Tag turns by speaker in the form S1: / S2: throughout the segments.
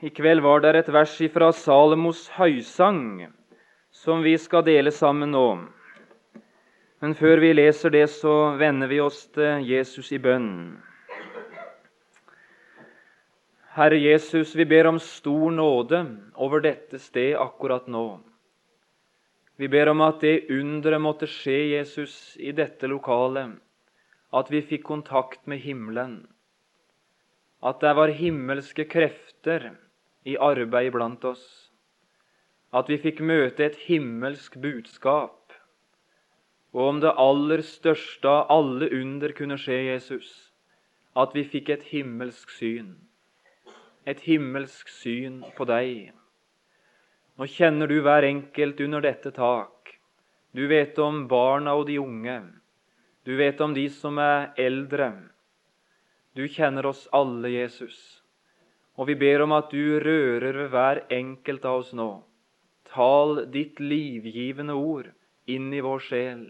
S1: I kveld var det et vers fra Salomos høysang som vi skal dele sammen nå. Men før vi leser det, så vender vi oss til Jesus i bønn. Herre Jesus, vi ber om stor nåde over dette sted akkurat nå. Vi ber om at det underet måtte skje, Jesus, i dette lokalet, at vi fikk kontakt med himmelen, at det var himmelske krefter i arbeid blant oss. At vi fikk møte et himmelsk budskap. Og om det aller største av alle under kunne skje, Jesus, at vi fikk et himmelsk syn. Et himmelsk syn på deg. Nå kjenner du hver enkelt under dette tak. Du vet om barna og de unge. Du vet om de som er eldre. Du kjenner oss alle, Jesus. Og vi ber om at du rører ved hver enkelt av oss nå. Tal ditt livgivende ord inn i vår sjel,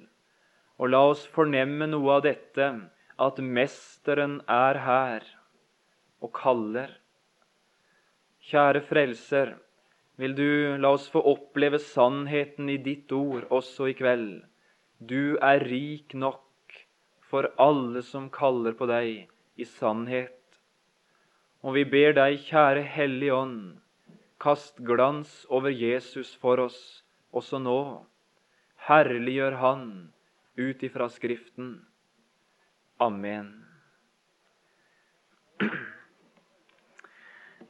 S1: og la oss fornemme noe av dette, at Mesteren er her og kaller. Kjære Frelser, vil du la oss få oppleve sannheten i ditt ord også i kveld. Du er rik nok for alle som kaller på deg i sannhet. Og vi ber deg, kjære Hellige Ånd, kast glans over Jesus for oss også nå. Herliggjør Han ut ifra Skriften. Amen.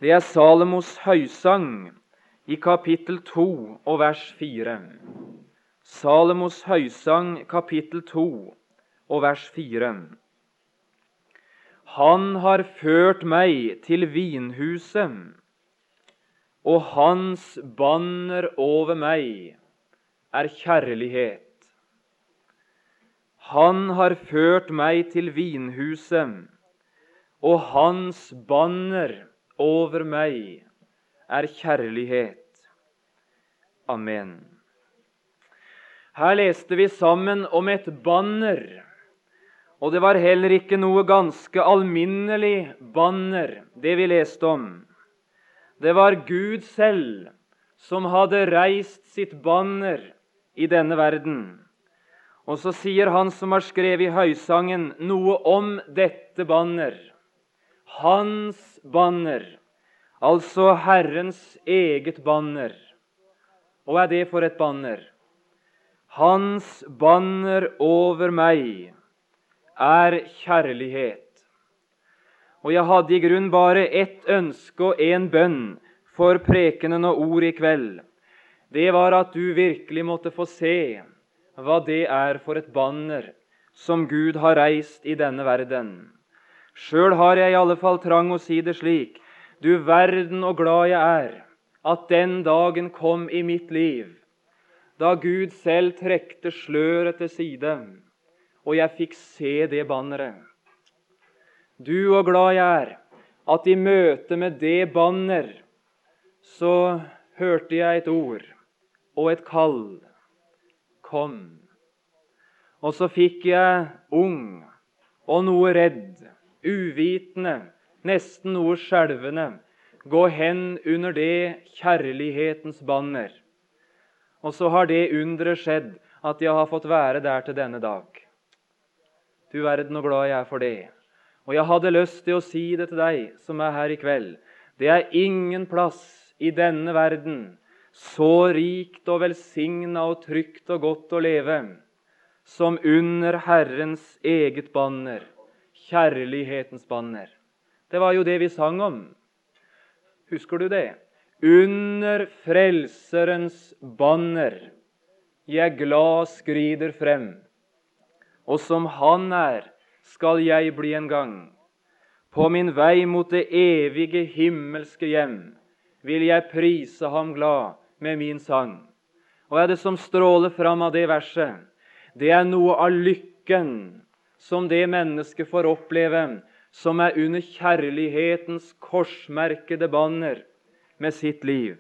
S1: Det er Salomos høysang i kapittel 2 og vers 4. Salomos høysang kapittel 2 og vers 4. Han har ført meg til vinhuset, og hans banner over meg er kjærlighet. Han har ført meg til vinhuset, og hans banner over meg er kjærlighet. Amen. Her leste vi sammen om et banner og det var heller ikke noe ganske alminnelig banner, det vi leste om. Det var Gud selv som hadde reist sitt banner i denne verden. Og så sier han som har skrevet i Høysangen, noe om dette banner. Hans banner, altså Herrens eget banner. Hva er det for et banner? Hans banner over meg er kjærlighet. Og jeg hadde i grunn bare ett ønske og én bønn for prekenen og ord i kveld. Det var at du virkelig måtte få se hva det er for et banner som Gud har reist i denne verden. Sjøl har jeg i alle fall trang å si det slik. Du verden og glad jeg er at den dagen kom i mitt liv, da Gud selv trekte sløret til side og jeg fikk se det banneret. Du og glad jeg er at i møte med det banner så hørte jeg et ord og et kall. Kom. Og så fikk jeg ung og noe redd, uvitende, nesten noe skjelvende, gå hen under det kjærlighetens banner. Og så har det underet skjedd at jeg har fått være der til denne dag. Du verden og glad jeg er for det. Og jeg hadde lyst til å si det til deg som er her i kveld. Det er ingen plass i denne verden så rikt og velsigna og trygt og godt å leve som under Herrens eget banner, kjærlighetens banner. Det var jo det vi sang om. Husker du det? Under Frelserens banner jeg glad skrider frem og som Han er, skal jeg bli en gang. På min vei mot det evige himmelske hjem vil jeg prise ham glad med min sang. Og er det som stråler fram av det verset? Det er noe av lykken som det mennesket får oppleve som er under kjærlighetens korsmerkede banner med sitt liv.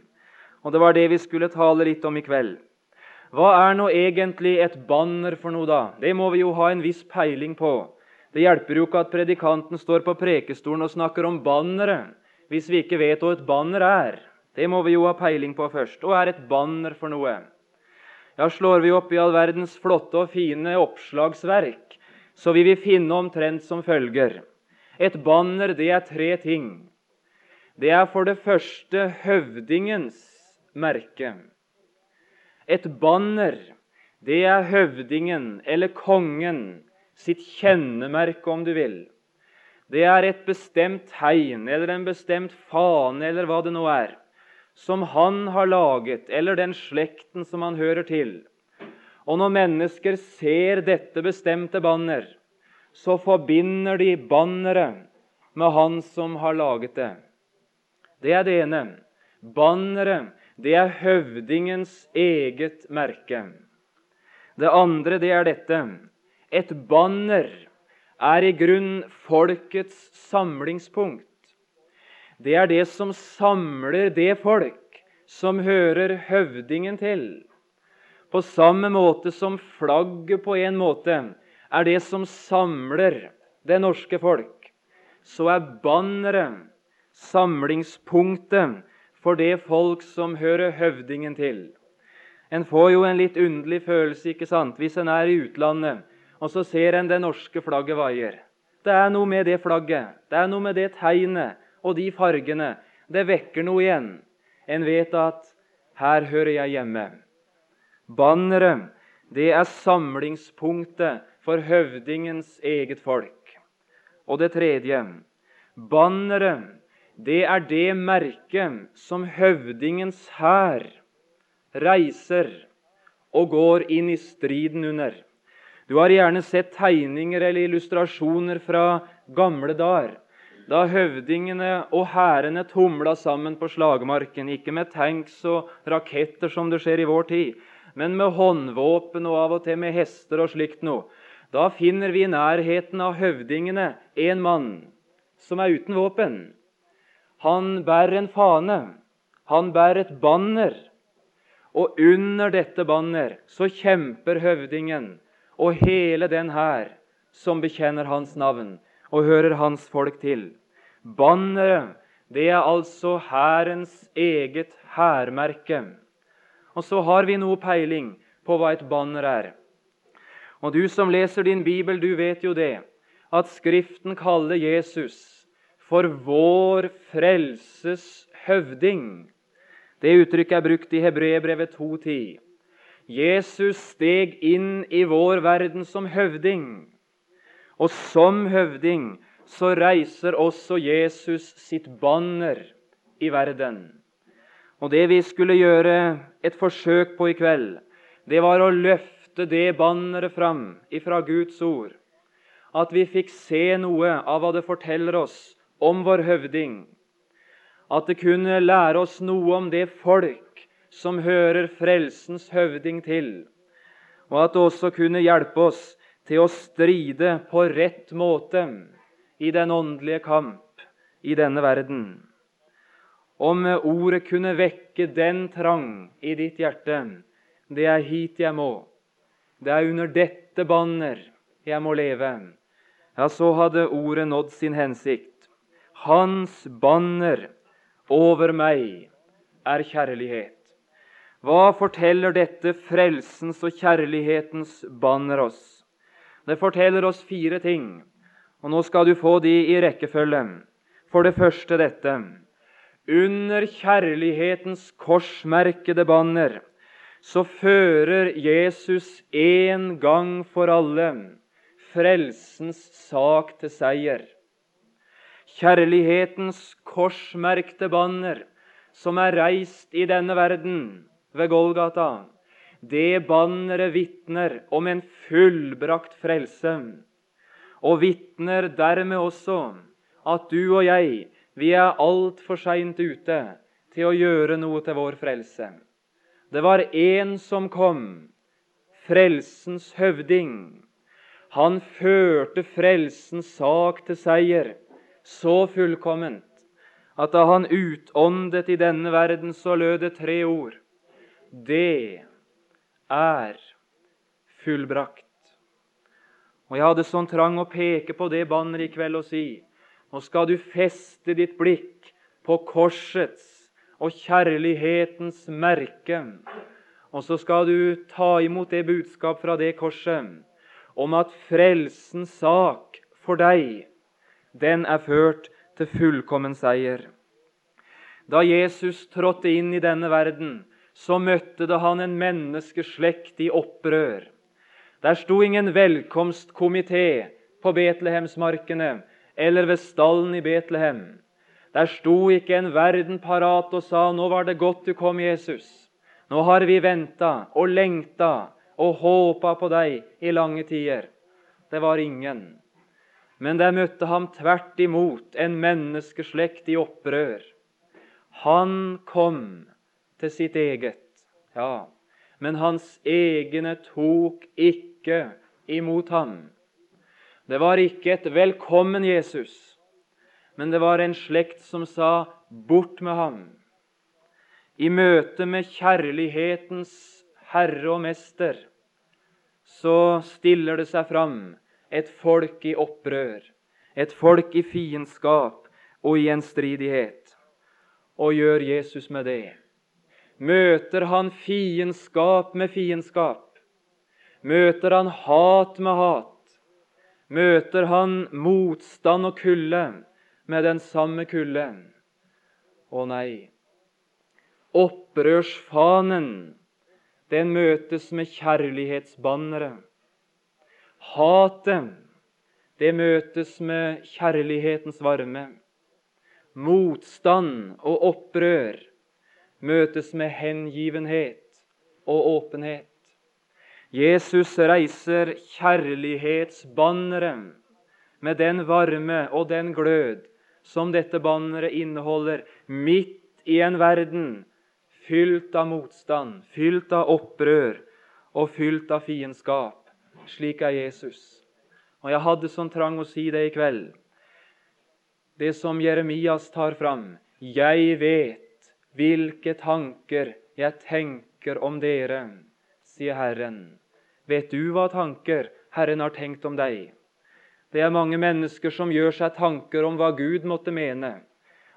S1: Og Det var det vi skulle tale litt om i kveld. Hva er nå egentlig et banner for noe, da? Det må vi jo ha en viss peiling på. Det hjelper jo ikke at predikanten står på prekestolen og snakker om banneret hvis vi ikke vet hva et banner er. Det må vi jo ha peiling på først. Hva er et banner for noe? Ja, Slår vi opp i all verdens flotte og fine oppslagsverk, så vil vi finne omtrent som følger. Et banner, det er tre ting. Det er for det første høvdingens merke. Et banner, det er høvdingen eller kongen sitt kjennemerke, om du vil. Det er et bestemt tegn eller en bestemt fane eller hva det nå er, som han har laget, eller den slekten som han hører til. Og når mennesker ser dette bestemte banner, så forbinder de banneret med han som har laget det. Det er det ene. Banneret, det er høvdingens eget merke. Det andre, det er dette. Et banner er i grunn folkets samlingspunkt. Det er det som samler det folk som hører høvdingen til. På samme måte som flagget på en måte er det som samler det norske folk, så er banneret samlingspunktet for det folk som hører høvdingen til. En får jo en litt underlig følelse ikke sant? hvis en er i utlandet og så ser en det norske flagget vaier. Det er noe med det flagget, det er noe med det tegnet og de fargene. Det vekker noe igjen. En vet at 'her hører jeg hjemme'. Banneret, det er samlingspunktet for høvdingens eget folk. Og det tredje banneret, det er det merket som høvdingens hær reiser og går inn i striden under. Du har gjerne sett tegninger eller illustrasjoner fra gamle dager, da høvdingene og hærene tumla sammen på slagmarken, ikke med tanks og raketter som det skjer i vår tid, men med håndvåpen og av og til med hester og slikt noe. Da finner vi i nærheten av høvdingene en mann som er uten våpen. Han bærer en fane, han bærer et banner. Og under dette banner så kjemper høvdingen og hele den hær som bekjenner hans navn og hører hans folk til. Banneret, det er altså hærens eget hærmerke. Og så har vi noe peiling på hva et banner er. Og du som leser din bibel, du vet jo det, at Skriften kaller Jesus for vår frelses høvding. Det uttrykket er brukt i Hebreerbrevet 2.10. Jesus steg inn i vår verden som høvding. Og som høvding så reiser også Jesus sitt banner i verden. Og Det vi skulle gjøre et forsøk på i kveld, det var å løfte det banneret fram ifra Guds ord. At vi fikk se noe av hva det forteller oss om vår høvding. At det kunne lære oss noe om det folk som hører frelsens høvding til, og at det også kunne hjelpe oss til å stride på rett måte i den åndelige kamp i denne verden. Om ordet kunne vekke den trang i ditt hjerte, det er hit jeg må. Det er under dette banner jeg må leve. Ja, så hadde ordet nådd sin hensikt. Hans banner over meg er kjærlighet. Hva forteller dette frelsens og kjærlighetens banner oss? Det forteller oss fire ting, og nå skal du få de i rekkefølge. For det første dette. Under kjærlighetens korsmerkede banner så fører Jesus en gang for alle frelsens sak til seier. Kjærlighetens korsmerkte banner som er reist i denne verden, ved Golgata, det banneret vitner om en fullbrakt frelse, og vitner dermed også at du og jeg vi er altfor seint ute til å gjøre noe til vår frelse. Det var én som kom, frelsens høvding. Han førte frelsens sak til seier så fullkomment at da han utåndet i denne verden, så lød det tre ord det er fullbrakt. Og Jeg hadde sånn trang å peke på det banneret i kveld og si nå skal du feste ditt blikk på korsets og kjærlighetens merke. Og så skal du ta imot det budskap fra det korset om at frelsens sak for deg, den er ført til fullkommen seier. Da Jesus trådte inn i denne verden, så møtte det han en menneskeslekt i opprør. Der sto ingen velkomstkomité på Betlehemsmarkene eller ved stallen i Betlehem. Der sto ikke en verden parat og sa 'Nå var det godt du kom, Jesus'. 'Nå har vi venta og lengta og håpa på deg i lange tider'. Det var ingen. Men der møtte ham tvert imot en menneskeslekt i opprør. Han kom til sitt eget, ja, men hans egne tok ikke imot ham. Det var ikke et 'velkommen, Jesus', men det var en slekt som sa 'bort med ham'. I møte med kjærlighetens herre og mester så stiller det seg fram et folk i opprør, et folk i fiendskap og i gjenstridighet. Og gjør Jesus med det? Møter han fiendskap med fiendskap? Møter han hat med hat? møter han motstand og kulde med den samme kulden? Å nei. Opprørsfanen, den møtes med kjærlighetsbannere. Hatet, det møtes med kjærlighetens varme. Motstand og opprør møtes med hengivenhet og åpenhet. Jesus reiser kjærlighetsbanneret med den varme og den glød som dette banneret inneholder, midt i en verden fylt av motstand, fylt av opprør og fylt av fiendskap. Slik er Jesus. Og Jeg hadde sånn trang å si det i kveld. Det som Jeremias tar fram. Jeg vet hvilke tanker jeg tenker om dere, sier Herren. Vet du hva tanker Herren har tenkt om deg? Det er mange mennesker som gjør seg tanker om hva Gud måtte mene.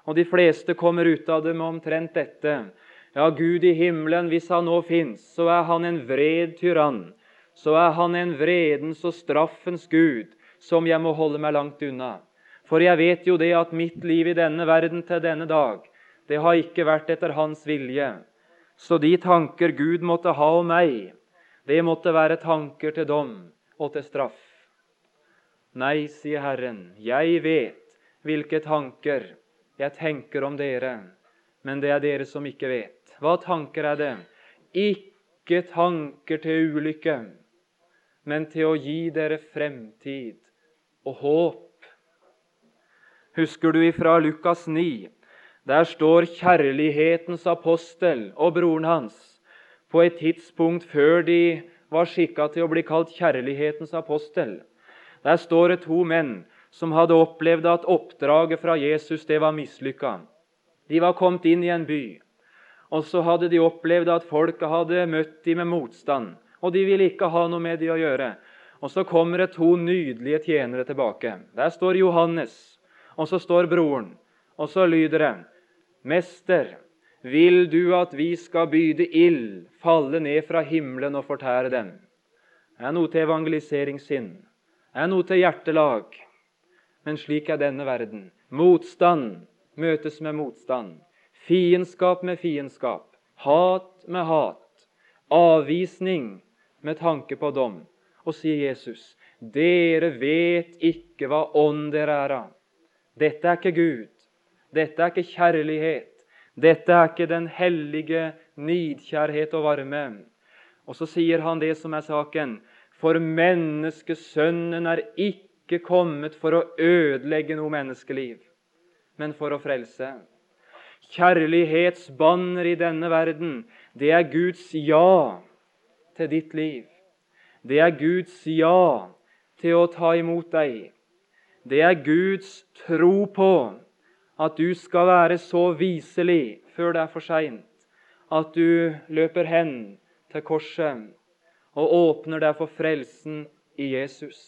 S1: Og de fleste kommer ut av det med omtrent dette. Ja, Gud i himmelen, hvis han nå fins, så er han en vred tyrann. Så er han en vredens og straffens Gud, som jeg må holde meg langt unna. For jeg vet jo det at mitt liv i denne verden til denne dag, det har ikke vært etter hans vilje. Så de tanker Gud måtte ha om meg, det måtte være tanker til dom og til straff. Nei, sier Herren, jeg vet hvilke tanker jeg tenker om dere, men det er dere som ikke vet. Hva tanker er det? Ikke tanker til ulykke, men til å gi dere fremtid og håp. Husker du ifra Lukas 9? Der står kjærlighetens apostel og broren hans på et tidspunkt før de var skikka til å bli kalt kjærlighetens apostel. Der står det to menn som hadde opplevd at oppdraget fra Jesus det var mislykka. De var kommet inn i en by, og så hadde de opplevd at folket hadde møtt dem med motstand, og de ville ikke ha noe med dem å gjøre. Og Så kommer det to nydelige tjenere tilbake. Der står Johannes, og så står broren. Og så lyder det, 'Mester, vil du at vi skal byde ild falle ned fra himmelen og fortære dem? Det er noe til evangeliseringssinn. Det er noe til hjertelag. Men slik er denne verden. Motstand møtes med motstand. Fiendskap med fiendskap. Hat med hat. Avvisning med tanke på dom. Og sier Jesus, dere vet ikke hva ånd dere er av. Dette er ikke Gud. Dette er ikke kjærlighet. Dette er ikke den hellige nidkjærhet og varme. Og så sier han det som er saken. For menneskesønnen er ikke kommet for å ødelegge noe menneskeliv, men for å frelse. Kjærlighetsbanner i denne verden, det er Guds ja til ditt liv. Det er Guds ja til å ta imot deg. Det er Guds tro på at du skal være så viselig før det er for seint, at du løper hen til korset og åpner deg for frelsen i Jesus.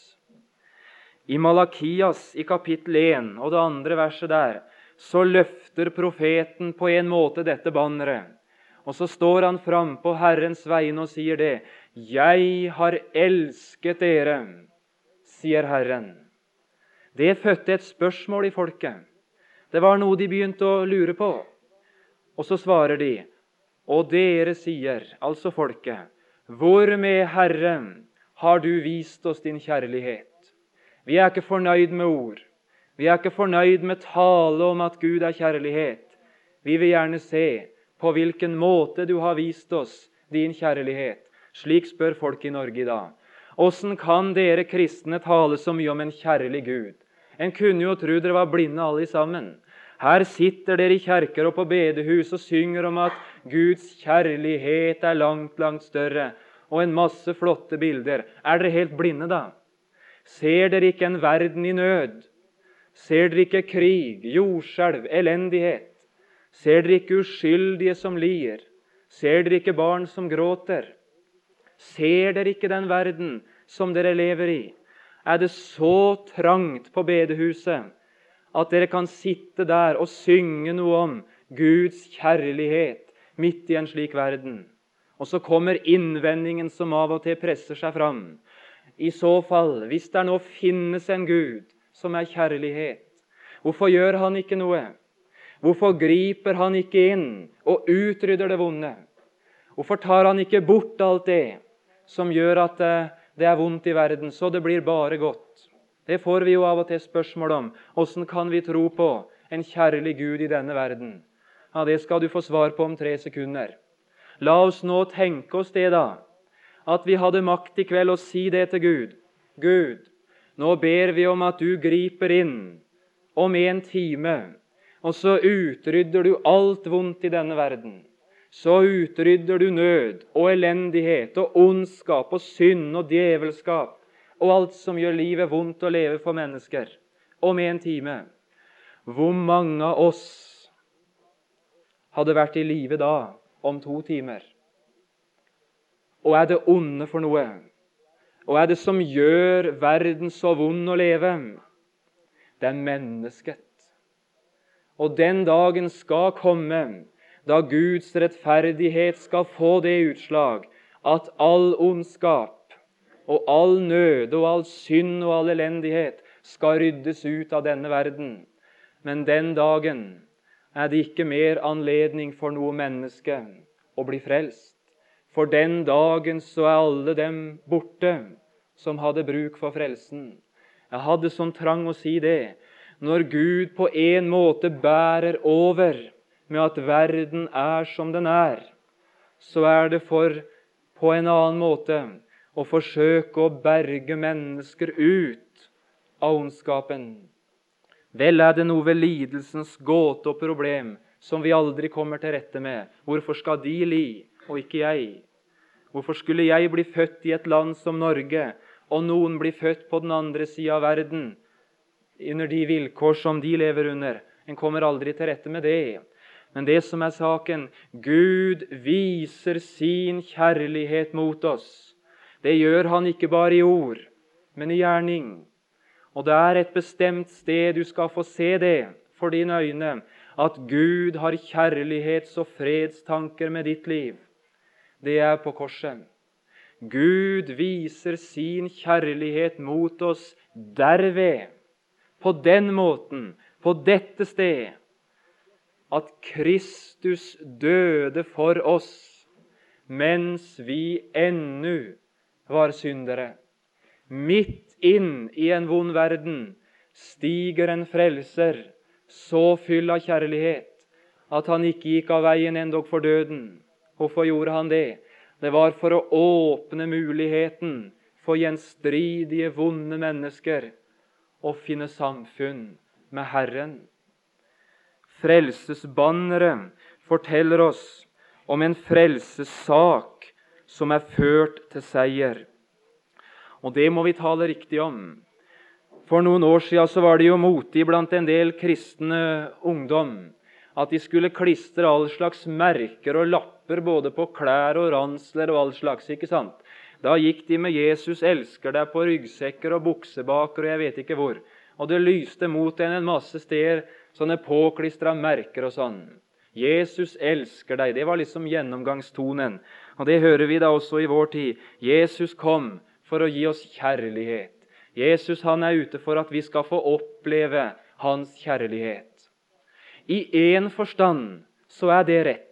S1: I Malakias i kapittel 1 og det andre verset der så løfter profeten på en måte dette banneret. Og så står han fram på Herrens vegne og sier det. 'Jeg har elsket dere', sier Herren. Det fødte et spørsmål i folket. Det var noe de begynte å lure på. Og så svarer de, og dere sier, altså folket, hvor med Herre har du vist oss din kjærlighet? Vi er ikke fornøyd med ord. Vi er ikke fornøyd med tale om at Gud er kjærlighet. Vi vil gjerne se på hvilken måte du har vist oss din kjærlighet. Slik spør folk i Norge i dag. Åssen kan dere kristne tale så mye om en kjærlig Gud? En kunne jo tro dere var blinde alle sammen. Her sitter dere i kjerker og på bedehus og synger om at Guds kjærlighet er langt, langt større, og en masse flotte bilder. Er dere helt blinde, da? Ser dere ikke en verden i nød? Ser dere ikke krig, jordskjelv, elendighet? Ser dere ikke uskyldige som lir? Ser dere ikke barn som gråter? Ser dere ikke den verden som dere lever i? Er det så trangt på bedehuset at dere kan sitte der og synge noe om Guds kjærlighet midt i en slik verden? Og så kommer innvendingen som av og til presser seg fram. I så fall, hvis det nå finnes en Gud som er kjærlighet, hvorfor gjør han ikke noe? Hvorfor griper han ikke inn og utrydder det vonde? Hvorfor tar han ikke bort alt det som gjør at eh, det er vondt i verden, så det blir bare godt? Det får vi jo av og til spørsmål om. Åssen kan vi tro på en kjærlig Gud i denne verden? Ja, Det skal du få svar på om tre sekunder. La oss nå tenke oss det, da. At vi hadde makt i kveld å si det til Gud. Gud, nå ber vi om at du griper inn om en time og så utrydder du alt vondt i denne verden. Så utrydder du nød og elendighet og ondskap og synd og djevelskap og alt som gjør livet vondt å leve for mennesker, om en time. Hvor mange av oss hadde vært i live da om to timer? Og er det onde for noe? Og er det som gjør verden så vond å leve? Det er mennesket. Og den dagen skal komme da Guds rettferdighet skal få det utslag at all ondskap og all nød og all synd og all elendighet skal ryddes ut av denne verden. Men den dagen er det ikke mer anledning for noe menneske å bli frelst. For den dagen så er alle dem borte som hadde bruk for frelsen. Jeg hadde sånn trang å si det, når Gud på en måte bærer over med at verden er som den er, så er det for på en annen måte å forsøke å berge mennesker ut av ondskapen. Vel er det noe ved lidelsens gåte og problem som vi aldri kommer til rette med. Hvorfor skal de li, og ikke jeg? Hvorfor skulle jeg bli født i et land som Norge, og noen bli født på den andre sida av verden, under de vilkår som de lever under. En kommer aldri til rette med det. Men det som er saken Gud viser sin kjærlighet mot oss. Det gjør han ikke bare i ord, men i gjerning. Og det er et bestemt sted du skal få se det for dine øyne, at Gud har kjærlighets- og fredstanker med ditt liv. Det er på korset. Gud viser sin kjærlighet mot oss derved på den måten, på dette sted, at Kristus døde for oss mens vi ennå var syndere. Midt inn i en vond verden stiger en frelser, så fyll av kjærlighet at han ikke gikk av veien endog for døden. Hvorfor gjorde han det? Det var for å åpne muligheten for gjenstridige, vonde mennesker å finne samfunn med Herren. Frelsesbanneret forteller oss om en frelsessak som er ført til seier. Og det må vi tale riktig om. For noen år siden var det jo motig blant en del kristne ungdom at de skulle klistre all slags merker og lapper både på klær og ransler og all slags. ikke sant? Da gikk de med 'Jesus elsker deg' på ryggsekker og buksebaker og jeg vet ikke hvor. Og det lyste mot en en masse steder sånne påklistra merker og sånn. Jesus elsker deg. Det var liksom gjennomgangstonen. Og det hører vi da også i vår tid. Jesus kom for å gi oss kjærlighet. Jesus han er ute for at vi skal få oppleve hans kjærlighet. I én forstand så er det rett.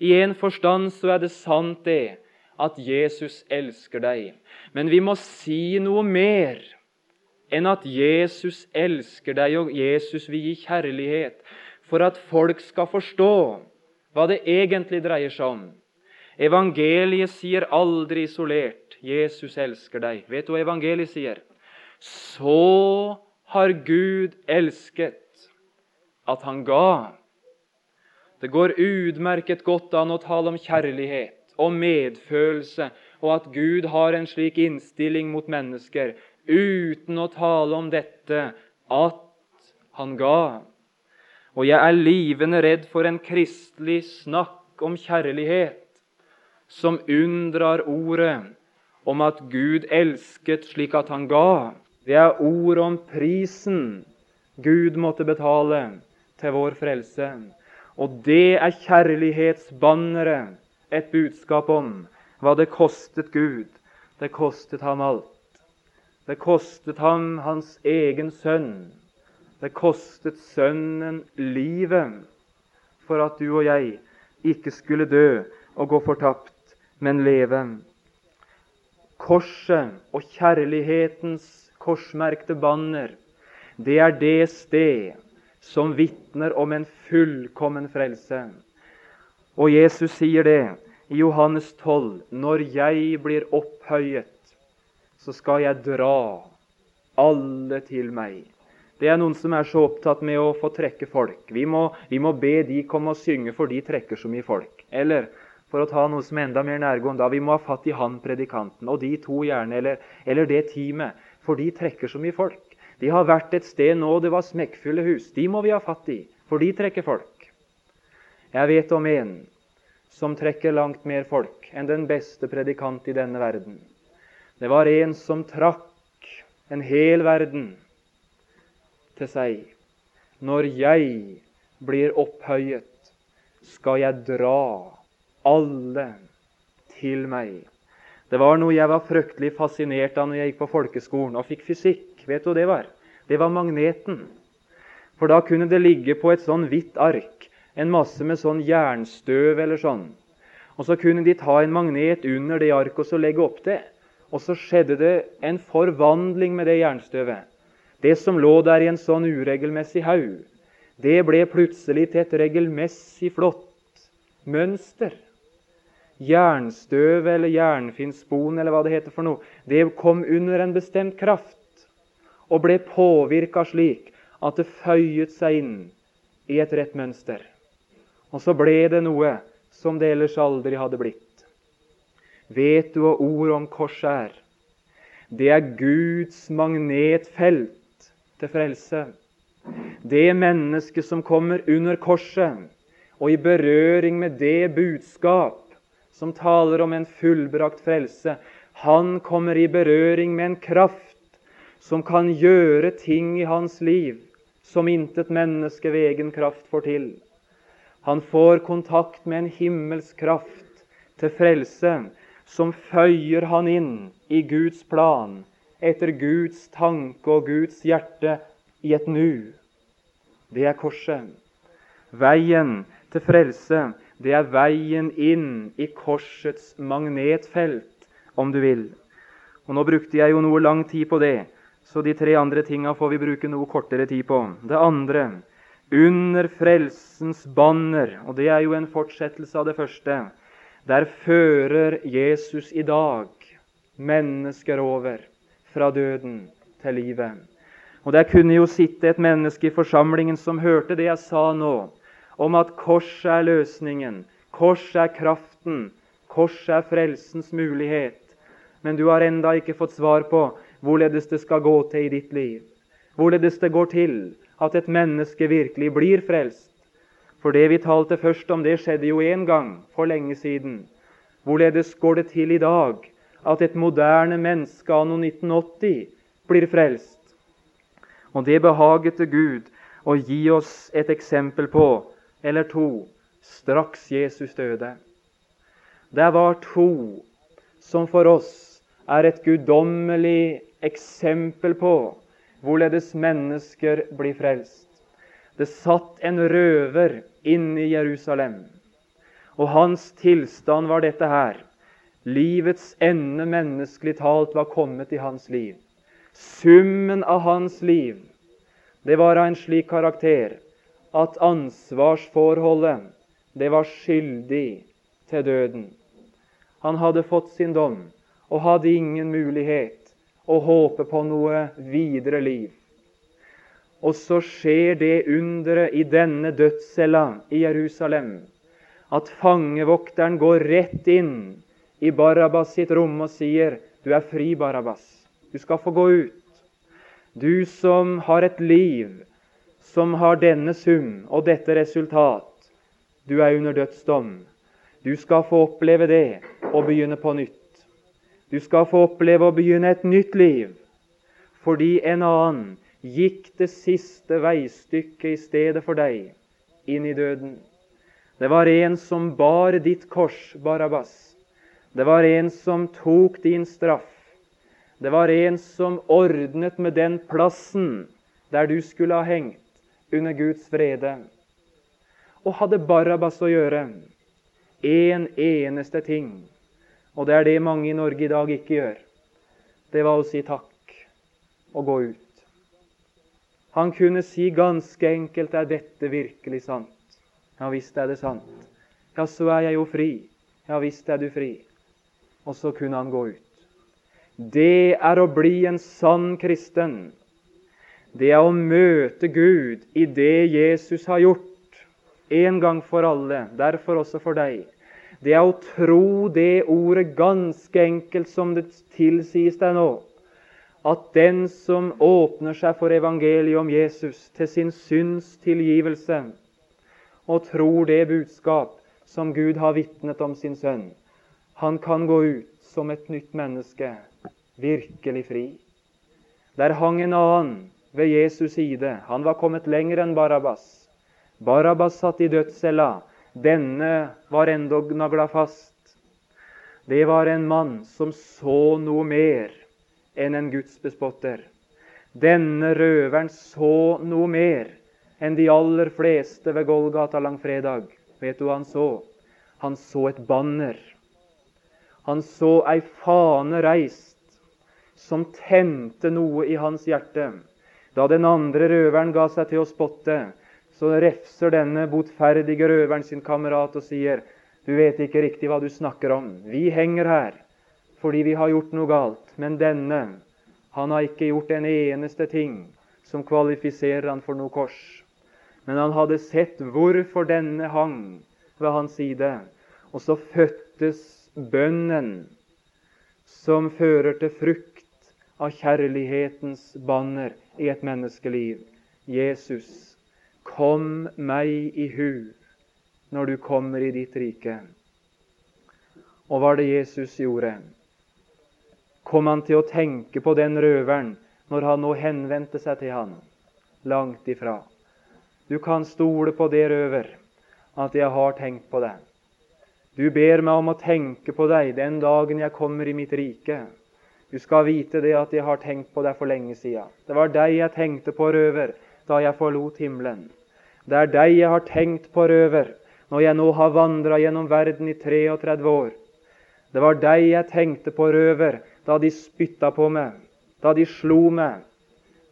S1: I én forstand så er det sant, det, at Jesus elsker deg. Men vi må si noe mer enn at Jesus elsker deg, og Jesus vil gi kjærlighet, for at folk skal forstå hva det egentlig dreier seg om. Evangeliet sier aldri isolert 'Jesus elsker deg'. Vet du hva evangeliet sier? Så har Gud elsket at han ga. Det går utmerket godt an å tale om kjærlighet og medfølelse, og at Gud har en slik innstilling mot mennesker, uten å tale om dette at han ga. Og jeg er livende redd for en kristelig snakk om kjærlighet som unndrar ordet om at Gud elsket slik at han ga. Det er ord om prisen Gud måtte betale til vår frelse. Og det er kjærlighetsbanneret et budskap om hva det kostet Gud. Det kostet ham alt. Det kostet ham hans egen sønn. Det kostet Sønnen livet for at du og jeg ikke skulle dø og gå fortapt, men leve. Korset og kjærlighetens korsmerkte banner, det er det sted som vitner om en fullkommen frelse. Og Jesus sier det i Johannes 12.: Når jeg blir opphøyet, så skal jeg dra alle til meg. Det er noen som er så opptatt med å få trekke folk. Vi må, vi må be de komme og synge, for de trekker så mye folk. Eller for å ta noe som er enda mer nærgående, da vi må ha fatt i han predikanten, og de to gjerne, eller, eller det teamet, for de trekker så mye folk. De har vært et sted nå det var smekkfulle hus. De må vi ha fatt i, for de trekker folk. Jeg vet om en som trekker langt mer folk enn den beste predikant i denne verden. Det var en som trakk en hel verden til seg. Når jeg blir opphøyet, skal jeg dra alle til meg. Det var noe jeg var fryktelig fascinert av når jeg gikk på folkeskolen og fikk fysikk. Vet du hva det var? Det var magneten. For da kunne det ligge på et sånn hvitt ark en masse med sånn jernstøv eller sånn. Og så kunne de ta en magnet under det arket og legge opp det. Og så skjedde det en forvandling med det jernstøvet. Det som lå der i en sånn uregelmessig haug, det ble plutselig til et regelmessig flott mønster. Jernstøv eller jernfinnspon eller hva det heter for noe, det kom under en bestemt kraft og ble påvirka slik at det føyet seg inn i et rett mønster. Og så ble det noe som det ellers aldri hadde blitt. Vet du hva ordet om korset er? Det er Guds magnetfelt til frelse. Det mennesket som kommer under korset og i berøring med det budskap som taler om en fullbrakt frelse, han kommer i berøring med en kraft som kan gjøre ting i hans liv som intet menneske ved egen kraft får til. Han får kontakt med en himmelsk kraft til frelse som føyer han inn i Guds plan etter Guds tanke og Guds hjerte i et nu. Det er korset. Veien til frelse, det er veien inn i korsets magnetfelt, om du vil. Og Nå brukte jeg jo noe lang tid på det, så de tre andre tinga får vi bruke noe kortere tid på. Det andre under frelsens banner, og det er jo en fortsettelse av det første. Der fører Jesus i dag mennesker over fra døden til livet. Og Der kunne jo sitte et menneske i forsamlingen som hørte det jeg sa nå, om at korset er løsningen, korset er kraften, korset er frelsens mulighet. Men du har enda ikke fått svar på hvorledes det skal gå til i ditt liv. Hvorledes det går til at et menneske virkelig blir frelst. For det vi talte først om, det skjedde jo en gang for lenge siden. Hvorledes går det til i dag at et moderne menneske anno 1980 blir frelst. Og det behaget til Gud å gi oss et eksempel på, eller to, straks Jesus døde. Det var to som for oss er et guddommelig eksempel på hvorledes mennesker blir frelst. Det satt en røver inne i Jerusalem, og hans tilstand var dette her. Livets ende menneskelig talt var kommet i hans liv. Summen av hans liv det var av en slik karakter at ansvarsforholdet det var skyldig til døden. Han hadde fått sin dom og hadde ingen mulighet å håpe på noe videre liv. Og så skjer det underet i denne dødscella i Jerusalem at fangevokteren går rett inn i Barabbas sitt rom og sier, 'Du er fri, Barabbas. Du skal få gå ut.' Du som har et liv som har denne sum og dette resultat, du er under dødsdom. Du skal få oppleve det og begynne på nytt. Du skal få oppleve å begynne et nytt liv fordi en annen gikk det siste veistykket i stedet for deg inn i døden. Det var en som bar ditt kors, Barabbas. Det var en som tok din straff. Det var en som ordnet med den plassen der du skulle ha hengt under Guds frede. Og hadde Barabbas å gjøre én en eneste ting, og det er det mange i Norge i dag ikke gjør, det var å si takk og gå ut. Han kunne si ganske enkelt er dette virkelig sant? Ja visst er det sant. Ja, så er jeg jo fri. Ja visst er du fri. Og så kunne han gå ut. Det er å bli en sann kristen. Det er å møte Gud i det Jesus har gjort en gang for alle, derfor også for deg. Det er å tro det ordet ganske enkelt som det tilsies deg nå at den som åpner seg for evangeliet om Jesus til sin synds tilgivelse, og tror det budskap som Gud har vitnet om sin sønn, han kan gå ut som et nytt menneske, virkelig fri. Der hang en annen ved Jesus' side. Han var kommet lenger enn Barabbas. Barabbas satt i dødscella. Denne var endog nagla fast. Det var en mann som så noe mer enn en gudsbespotter. Denne røveren så noe mer enn de aller fleste ved Golgata langfredag. Vet du hva han så? Han så et banner. Han så ei fane reist som tente noe i hans hjerte. Da den andre røveren ga seg til å spotte, så refser denne botferdige røveren sin kamerat og sier, 'Du vet ikke riktig hva du snakker om. Vi henger her fordi vi har gjort noe galt. Men denne, han har ikke gjort en eneste ting som kvalifiserer han for noe kors. Men han hadde sett hvorfor denne hang ved hans side. Og så fødtes bønnen som fører til frukt av kjærlighetens banner i et menneskeliv. Jesus, kom meg i hu når du kommer i ditt rike. Og hva var det Jesus gjorde? kom han til å tenke på den røveren når han nå henvendte seg til han. Langt ifra. Du kan stole på det, røver, at jeg har tenkt på deg. Du ber meg om å tenke på deg den dagen jeg kommer i mitt rike. Du skal vite det at jeg har tenkt på deg for lenge siden. Det var deg jeg tenkte på, røver, da jeg forlot himmelen. Det er deg jeg har tenkt på, røver, når jeg nå har vandra gjennom verden i 33 år. Det var deg jeg tenkte på, røver, da de spytta på meg, da de slo meg,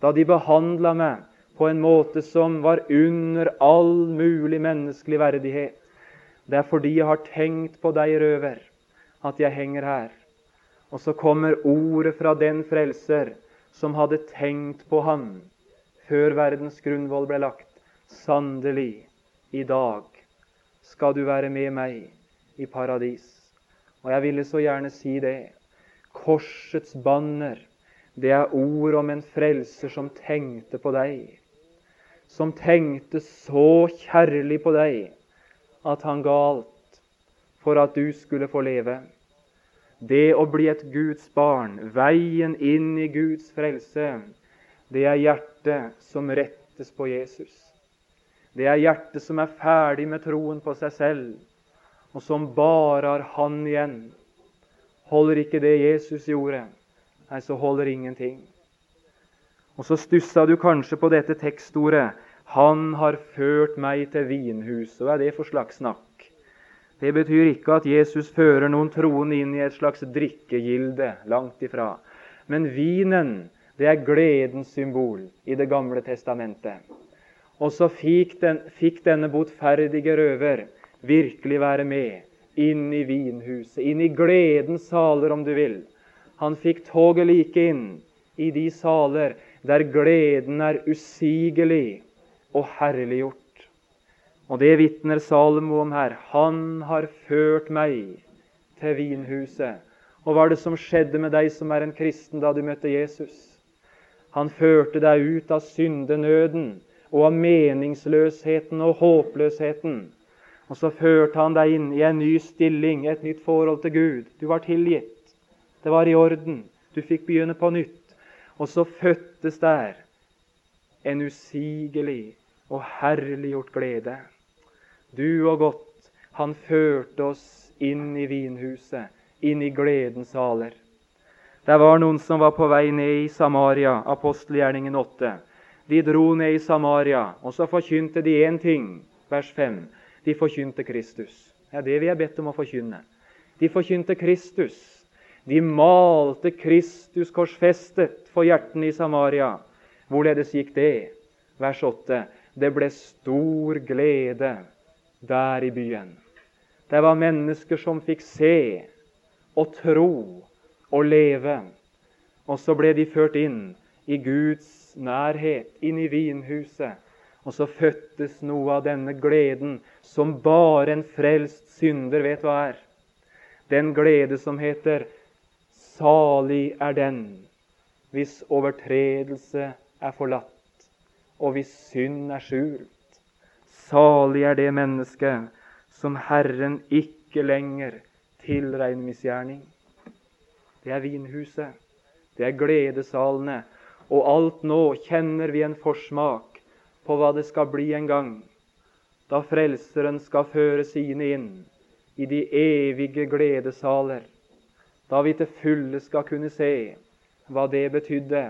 S1: da de behandla meg på en måte som var under all mulig menneskelig verdighet. Det er fordi jeg har tenkt på deg, røver, at jeg henger her. Og så kommer ordet fra den frelser som hadde tenkt på ham før verdens grunnvoll ble lagt. Sannelig, i dag skal du være med meg i paradis. Og jeg ville så gjerne si det Korsets banner, det er ord om en frelser som tenkte på deg. Som tenkte så kjærlig på deg at han ga alt for at du skulle få leve. Det å bli et Guds barn, veien inn i Guds frelse, det er hjertet som rettes på Jesus. Det er hjertet som er ferdig med troen på seg selv, og som bare har Han igjen. Holder ikke det Jesus gjorde, nei, så holder ingenting. Og så stussa du kanskje på dette tekstordet 'Han har ført meg til vinhuset'. Hva er det for slags snakk? Det betyr ikke at Jesus fører noen troende inn i et slags drikkegilde. Langt ifra. Men vinen det er gledens symbol i Det gamle testamentet. Og så fikk, den, fikk denne botferdige røver virkelig være med inn i vinhuset, inn i gledens saler, om du vil. Han fikk toget like inn i de saler der gleden er usigelig og herliggjort. Og det vitner Salomo om her. Han har ført meg til vinhuset. Og hva er det som skjedde med deg som er en kristen da du møtte Jesus? Han førte deg ut av syndenøden og av meningsløsheten og håpløsheten. Og så førte han deg inn i en ny stilling, et nytt forhold til Gud. Du var tilgitt. Det var i orden. Du fikk begynne på nytt. Og så fødtes der en usigelig og herliggjort glede. Du og godt, han førte oss inn i vinhuset, inn i gledens saler. Det var noen som var på vei ned i Samaria, apostelgjerningen 8. De dro ned i Samaria, og så forkynte de én ting, vers 5. De forkynte Kristus. Det er det vi er bedt om å forkynne. De forkynte Kristus. De malte Kristus korsfestet for hjertene i Samaria. Hvorledes gikk det? Vers 8. Det ble stor glede der i byen. Det var mennesker som fikk se og tro og leve. Og så ble de ført inn i Guds nærhet, inn i vinhuset. Og så fødtes noe av denne gleden som bare en frelst synder vet hva er. Den glede som heter 'Salig er den hvis overtredelse er forlatt, og hvis synd er skjult'. Salig er det mennesket som Herren ikke lenger tilregner misgjerning. Det er vinhuset, det er gledesalene, og alt nå kjenner vi en forsmak på hva det skal bli en gang, da Frelseren skal føre sine inn i de evige gledesaler, da vi til fulle skal kunne se hva det betydde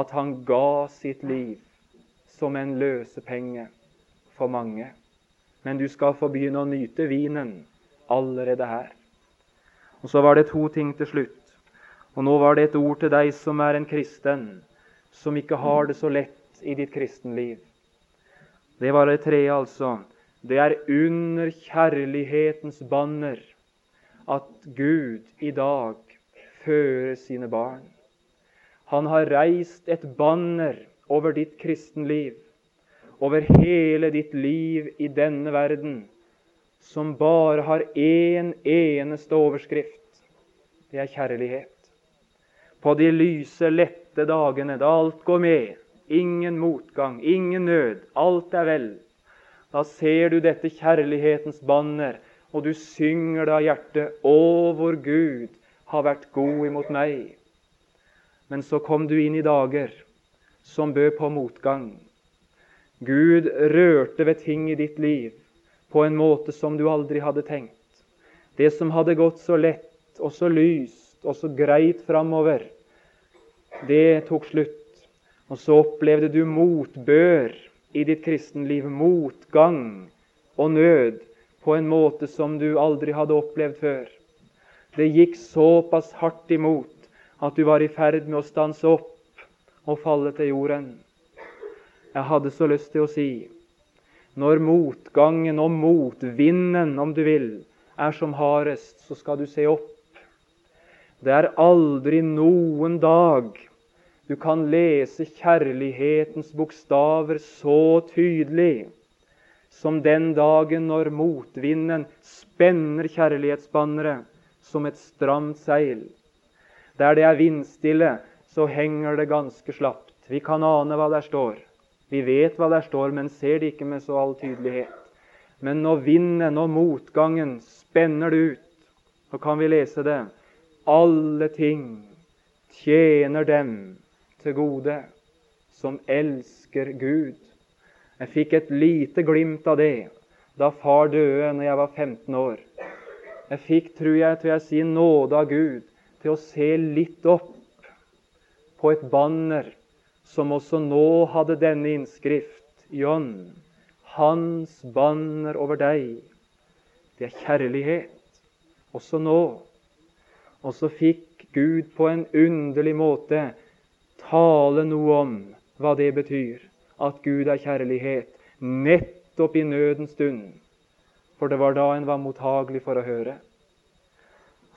S1: at han ga sitt liv som en løsepenge for mange. Men du skal få begynne å nyte vinen allerede her. Og Så var det to ting til slutt. Og nå var det et ord til deg som er en kristen, som ikke har det så lett i ditt kristenliv. Det var det tredje, altså. Det er under kjærlighetens banner at Gud i dag fører sine barn. Han har reist et banner over ditt kristenliv over hele ditt liv i denne verden som bare har én eneste overskrift. Det er kjærlighet. På de lyse, lette dagene da alt går med, ingen motgang, ingen nød, alt er vel, da ser du dette kjærlighetens banner, og du synger det av hjertet. Å, hvor Gud har vært god imot meg. Men så kom du inn i dager som bød på motgang. Gud rørte ved ting i ditt liv på en måte som du aldri hadde tenkt. Det som hadde gått så lett og så lyst og så greit framover, det tok slutt. Og så opplevde du motbør i ditt kristenliv, motgang og nød, på en måte som du aldri hadde opplevd før. Det gikk såpass hardt imot at du var i ferd med å stanse opp og falle til jorden. Jeg hadde så lyst til å si når motgangen og motvinden, om du vil, er som hardest, så skal du se opp. Det er aldri noen dag du kan lese kjærlighetens bokstaver så tydelig som den dagen når motvinden spenner kjærlighetsbanneret som et stramt seil. Der det er vindstille, så henger det ganske slapt. Vi kan ane hva der står. Vi vet hva der står, men ser det ikke med så all tydelighet. Men når vinden og motgangen spenner det ut, så kan vi lese det. Alle ting tjener dem til gode som elsker Gud. Jeg fikk et lite glimt av det da far døde når jeg var 15 år. Jeg fikk, tror jeg, til jeg sier nåde av Gud til å se litt opp på et banner som også nå hadde denne innskrift. John, hans banner over deg, det er kjærlighet. Også nå. Og så fikk Gud på en underlig måte tale noe om hva det betyr, at Gud er kjærlighet, nettopp i nødens stund. For det var da en var mottagelig for å høre.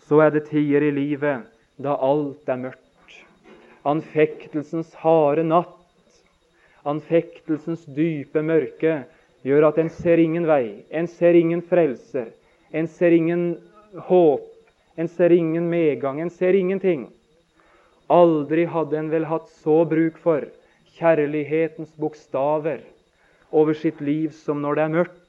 S1: Så er det tider i livet da alt er mørkt. Anfektelsens harde natt, anfektelsens dype mørke, gjør at en ser ingen vei, en ser ingen frelser, en ser ingen håp, en ser ingen medgang, en ser ingenting. Aldri hadde en vel hatt så bruk for kjærlighetens bokstaver over sitt liv som når det er mørkt.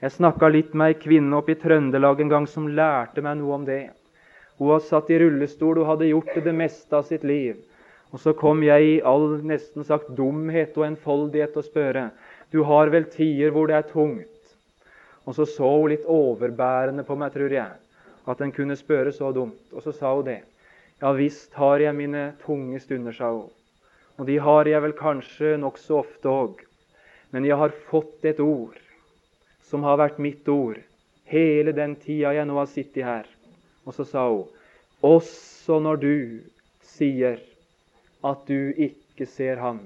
S1: Jeg snakka litt med ei kvinne oppe i Trøndelag en gang som lærte meg noe om det. Hun var satt i rullestol og hadde gjort det det meste av sitt liv. Og Så kom jeg i all nesten sagt dumhet og enfoldighet og spørre du har vel tider hvor det er tungt. Og Så så hun litt overbærende på meg, tror jeg, at en kunne spørre så dumt. Og så sa hun det. Ja visst har jeg mine tunge stunder, sa hun. Og de har jeg vel kanskje nokså ofte òg. Men jeg har fått et ord som har vært mitt ord hele den tida jeg nå har sittet her. Og så sa hun også når du sier at du ikke ser ham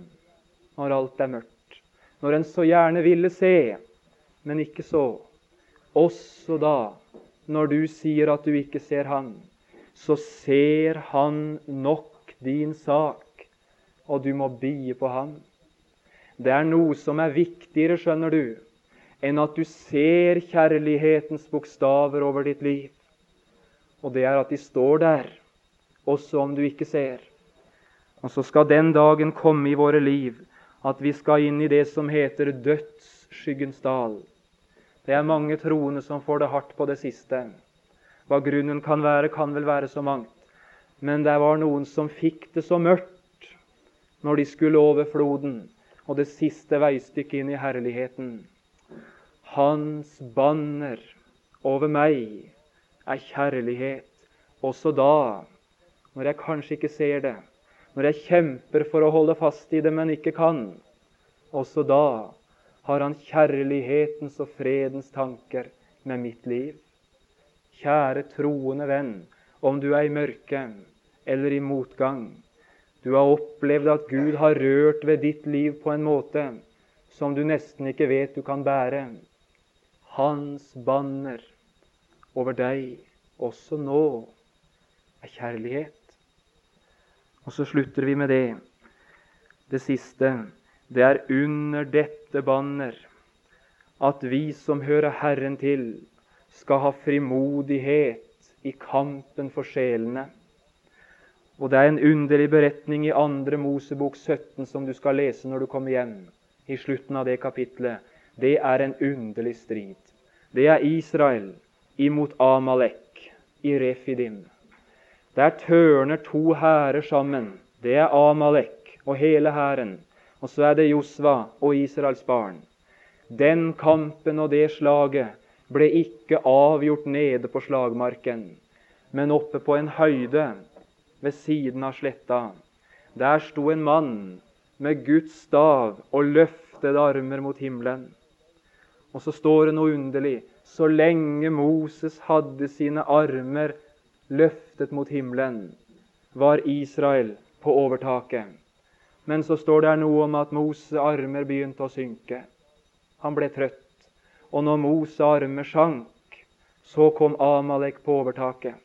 S1: når alt er mørkt, når en så gjerne ville se, men ikke så. Også da, når du sier at du ikke ser ham, så ser han nok din sak, og du må bie på ham. Det er noe som er viktigere, skjønner du, enn at du ser kjærlighetens bokstaver over ditt liv og det er at de står der, også om du ikke ser. Og så skal den dagen komme i våre liv at vi skal inn i det som heter dødsskyggens dal. Det er mange troende som får det hardt på det siste. Hva grunnen kan være, kan vel være så mangt. Men det var noen som fikk det så mørkt når de skulle over floden og det siste veistykket inn i herligheten. Hans banner over meg er kjærlighet. Også da, når jeg kanskje ikke ser det, når jeg kjemper for å holde fast i det, men ikke kan, også da har han kjærlighetens og fredens tanker med mitt liv. Kjære troende venn, om du er i mørke eller i motgang, du har opplevd at Gud har rørt ved ditt liv på en måte som du nesten ikke vet du kan bære. Hans banner over deg også nå er kjærlighet. Og så slutter vi med det. Det siste. Det er under dette banner at vi som hører Herren til, skal ha frimodighet i kampen for sjelene. Og Det er en underlig beretning i 2. Mosebok 17 som du skal lese når du kommer hjem. I slutten av det kapitlet. Det er en underlig strid. Det er Israel imot Amalek i Refidim. Der tørner to hærer sammen. Det er Amalek og hele hæren. Og så er det Josva og Israels barn. Den kampen og det slaget ble ikke avgjort nede på slagmarken, men oppe på en høyde ved siden av sletta. Der sto en mann med Guds stav og løftede armer mot himmelen. Og så står det noe underlig så lenge Moses hadde sine armer løftet mot himmelen, var Israel på overtaket. Men så står det noe om at Moses' armer begynte å synke. Han ble trøtt. Og når Mos arme sank, så kom Amalek på overtaket.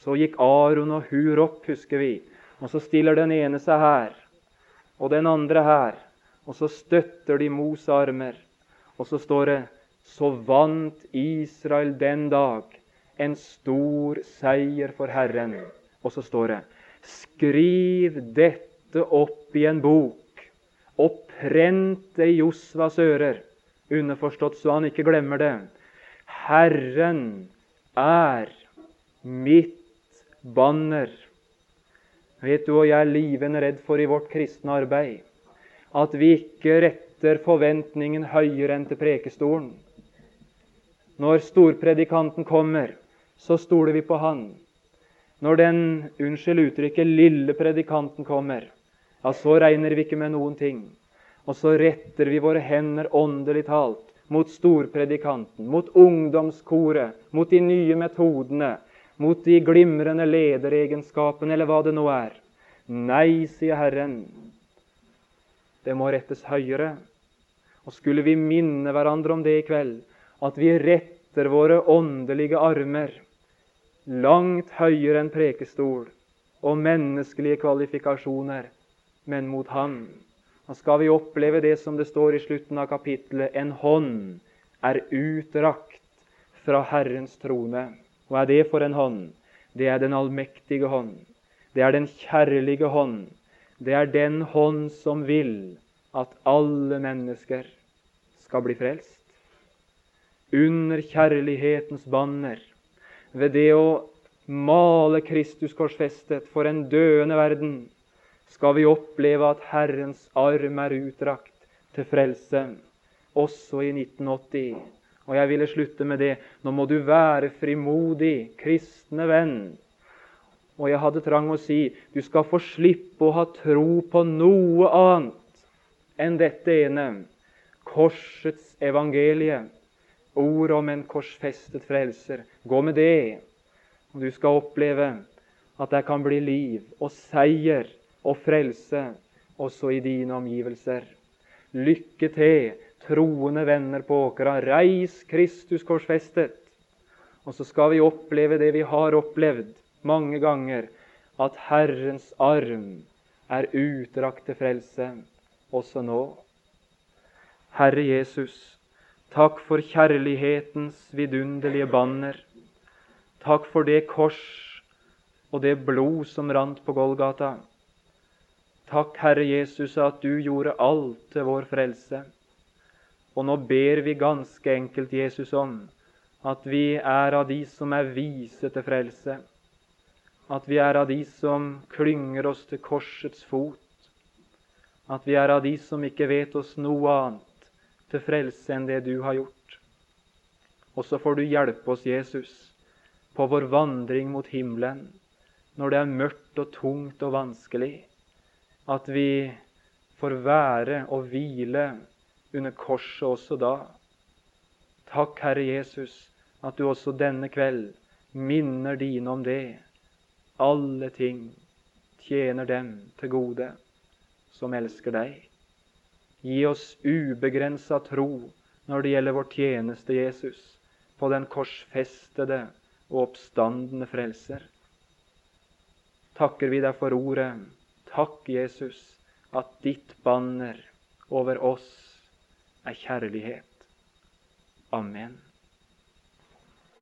S1: Så gikk Aron og Hur opp, husker vi. Og så stiller den ene seg her, og den andre her. Og så støtter de Mos armer. Og så står det så vant Israel den dag en stor seier for Herren. Og så står det Skriv dette opp i en bok, og prent det i Josvas ører, underforstått så han ikke glemmer det. Herren er mitt banner. Vet du hva jeg er livende redd for i vårt kristne arbeid? at vi ikke retter forventningen høyere enn til prekestolen. Når storpredikanten kommer, så stoler vi på han. Når den, unnskyld uttrykket, lille predikanten kommer, ja, så regner vi ikke med noen ting. Og så retter vi våre hender åndelig talt mot storpredikanten, mot ungdomskoret, mot de nye metodene, mot de glimrende lederegenskapene, eller hva det nå er. Nei, sier Herren, det må rettes høyere. Og skulle vi minne hverandre om det i kveld, at vi retter våre åndelige armer langt høyere enn prekestol og menneskelige kvalifikasjoner, men mot Han. Da skal vi oppleve det som det står i slutten av kapittelet. En hånd er utrakt fra Herrens trone. Hva er det for en hånd? Det er den allmektige hånd. Det er den kjærlige hånd. Det er den hånd som vil at alle mennesker skal bli frelst. Under kjærlighetens banner, ved det å male Kristus korsfestet for en døende verden, skal vi oppleve at Herrens arm er utdrakt til frelse, også i 1980. Og jeg ville slutte med det. Nå må du være frimodig, kristne venn. Og jeg hadde trang å si du skal få slippe å ha tro på noe annet enn dette ene korsets evangelie. Ord om en korsfestet frelser. Gå med det, og du skal oppleve at det kan bli liv og seier og frelse også i dine omgivelser. Lykke til, troende venner på åkra. Reis Kristus korsfestet. Og så skal vi oppleve det vi har opplevd mange ganger, at Herrens arm er utdrakt til frelse også nå. Herre Jesus, takk for kjærlighetens vidunderlige banner. Takk for det kors og det blod som rant på Golgata. Takk, Herre Jesus, at du gjorde alt til vår frelse. Og nå ber vi ganske enkelt Jesus om at vi er av de som er vise til frelse. At vi er av de som klynger oss til korsets fot. At vi er av de som ikke vet oss noe annet til frelse enn det du har gjort. Og så får du hjelpe oss, Jesus, på vår vandring mot himmelen når det er mørkt og tungt og vanskelig at vi får være og hvile under korset også da. Takk, Herre Jesus, at du også denne kveld minner dine om det. Alle ting tjener dem til gode som elsker deg. Gi oss ubegrensa tro når det gjelder vår tjeneste, Jesus, på den korsfestede og oppstandende frelser. Takker vi deg for ordet Takk, Jesus, at ditt banner over oss er kjærlighet. Amen.